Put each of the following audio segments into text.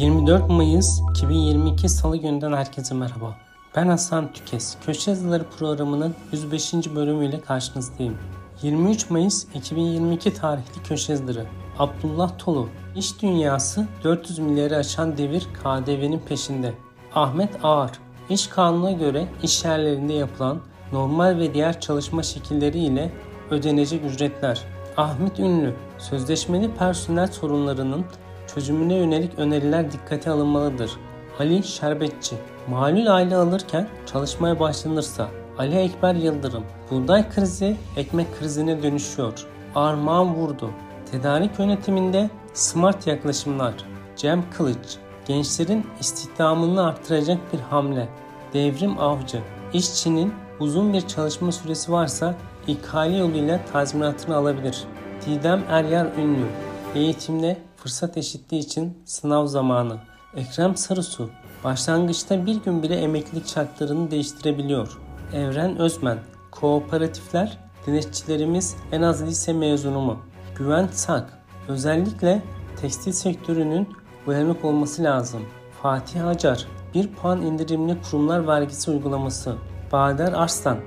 24 Mayıs 2022 Salı gününden herkese merhaba. Ben Hasan Tükes. Köşe Yazıları programının 105. bölümüyle karşınızdayım. 23 Mayıs 2022 tarihli köşe yazıları. Abdullah Tolu. İş dünyası 400 milyarı aşan devir KDV'nin peşinde. Ahmet Ağar. İş kanununa göre iş yerlerinde yapılan normal ve diğer çalışma şekilleri ile ödenecek ücretler. Ahmet Ünlü. Sözleşmeli personel sorunlarının çözümüne yönelik öneriler dikkate alınmalıdır. Ali Şerbetçi Malul aile alırken çalışmaya başlanırsa Ali Ekber Yıldırım Buğday krizi ekmek krizine dönüşüyor. Armağan Vurdu Tedarik yönetiminde smart yaklaşımlar. Cem Kılıç Gençlerin istihdamını artıracak bir hamle. Devrim Avcı İşçinin uzun bir çalışma süresi varsa ikale yoluyla tazminatını alabilir. Didem Eryar Ünlü Eğitimde fırsat eşitliği için sınav zamanı. Ekrem Sarısu başlangıçta bir gün bile emeklilik şartlarını değiştirebiliyor. Evren Özmen Kooperatifler denetçilerimiz en az lise mezunu mu? Güven Sak Özellikle tekstil sektörünün uyanık olması lazım. Fatih Acar 1 puan indirimli kurumlar vergisi uygulaması. Bader Arslan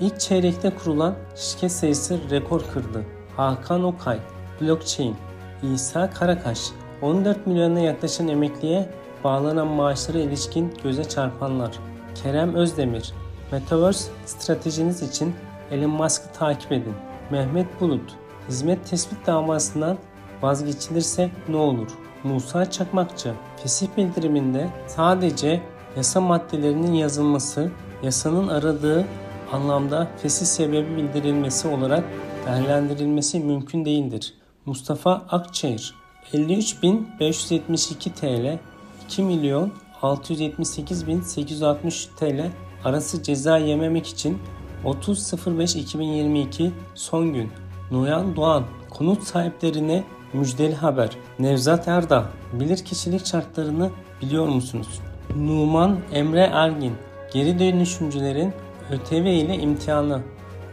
İlk çeyrekte kurulan şirket sayısı rekor kırdı. Hakan Okay Blockchain İsa Karakaş 14 milyona yaklaşan emekliye bağlanan maaşlara ilişkin göze çarpanlar. Kerem Özdemir Metaverse stratejiniz için Elon Musk'ı takip edin. Mehmet Bulut Hizmet tespit davasından vazgeçilirse ne olur? Musa Çakmakçı Fesih bildiriminde sadece yasa maddelerinin yazılması, yasanın aradığı anlamda fesih sebebi bildirilmesi olarak değerlendirilmesi mümkün değildir. Mustafa Akçayır 53.572 TL 2 milyon 678.860 TL arası ceza yememek için 30.05.2022 son gün Noyan Doğan konut sahiplerine müjdeli haber. Nevzat Erdağ bilirkişilik şartlarını biliyor musunuz? Numan Emre Ergin geri dönüşümcülerin ÖTV ile imtihanı.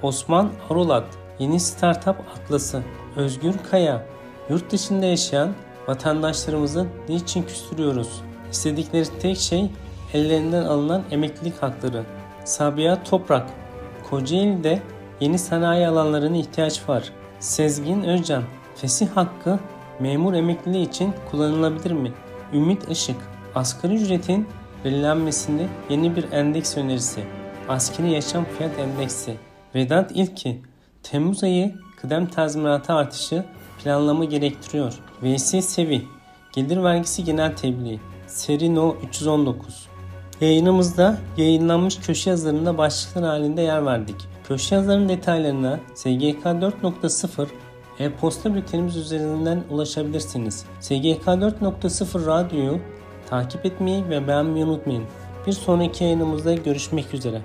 Osman Arulat yeni startup atlası. Özgür Kaya yurt dışında yaşayan vatandaşlarımızı niçin küstürüyoruz? İstedikleri tek şey ellerinden alınan emeklilik hakları. Sabiha Toprak Kocaeli'de yeni sanayi alanlarına ihtiyaç var. Sezgin Özcan Fesih hakkı memur emekliliği için kullanılabilir mi? Ümit Işık Asgari ücretin belirlenmesinde yeni bir endeks önerisi. Askeri Yaşam Fiyat Endeksi. Vedat İlki Temmuz ayı kıdem tazminatı artışı planlama gerektiriyor. VS Sevi Gelir Vergisi Genel Tebliğ Seri No 319 Yayınımızda yayınlanmış köşe yazılarında başlıklar halinde yer verdik. Köşe yazılarının detaylarına SGK 4.0 e-posta bültenimiz üzerinden ulaşabilirsiniz. SGK 4.0 Radyo'yu takip etmeyi ve beğenmeyi unutmayın. Bir sonraki yayınımızda görüşmek üzere.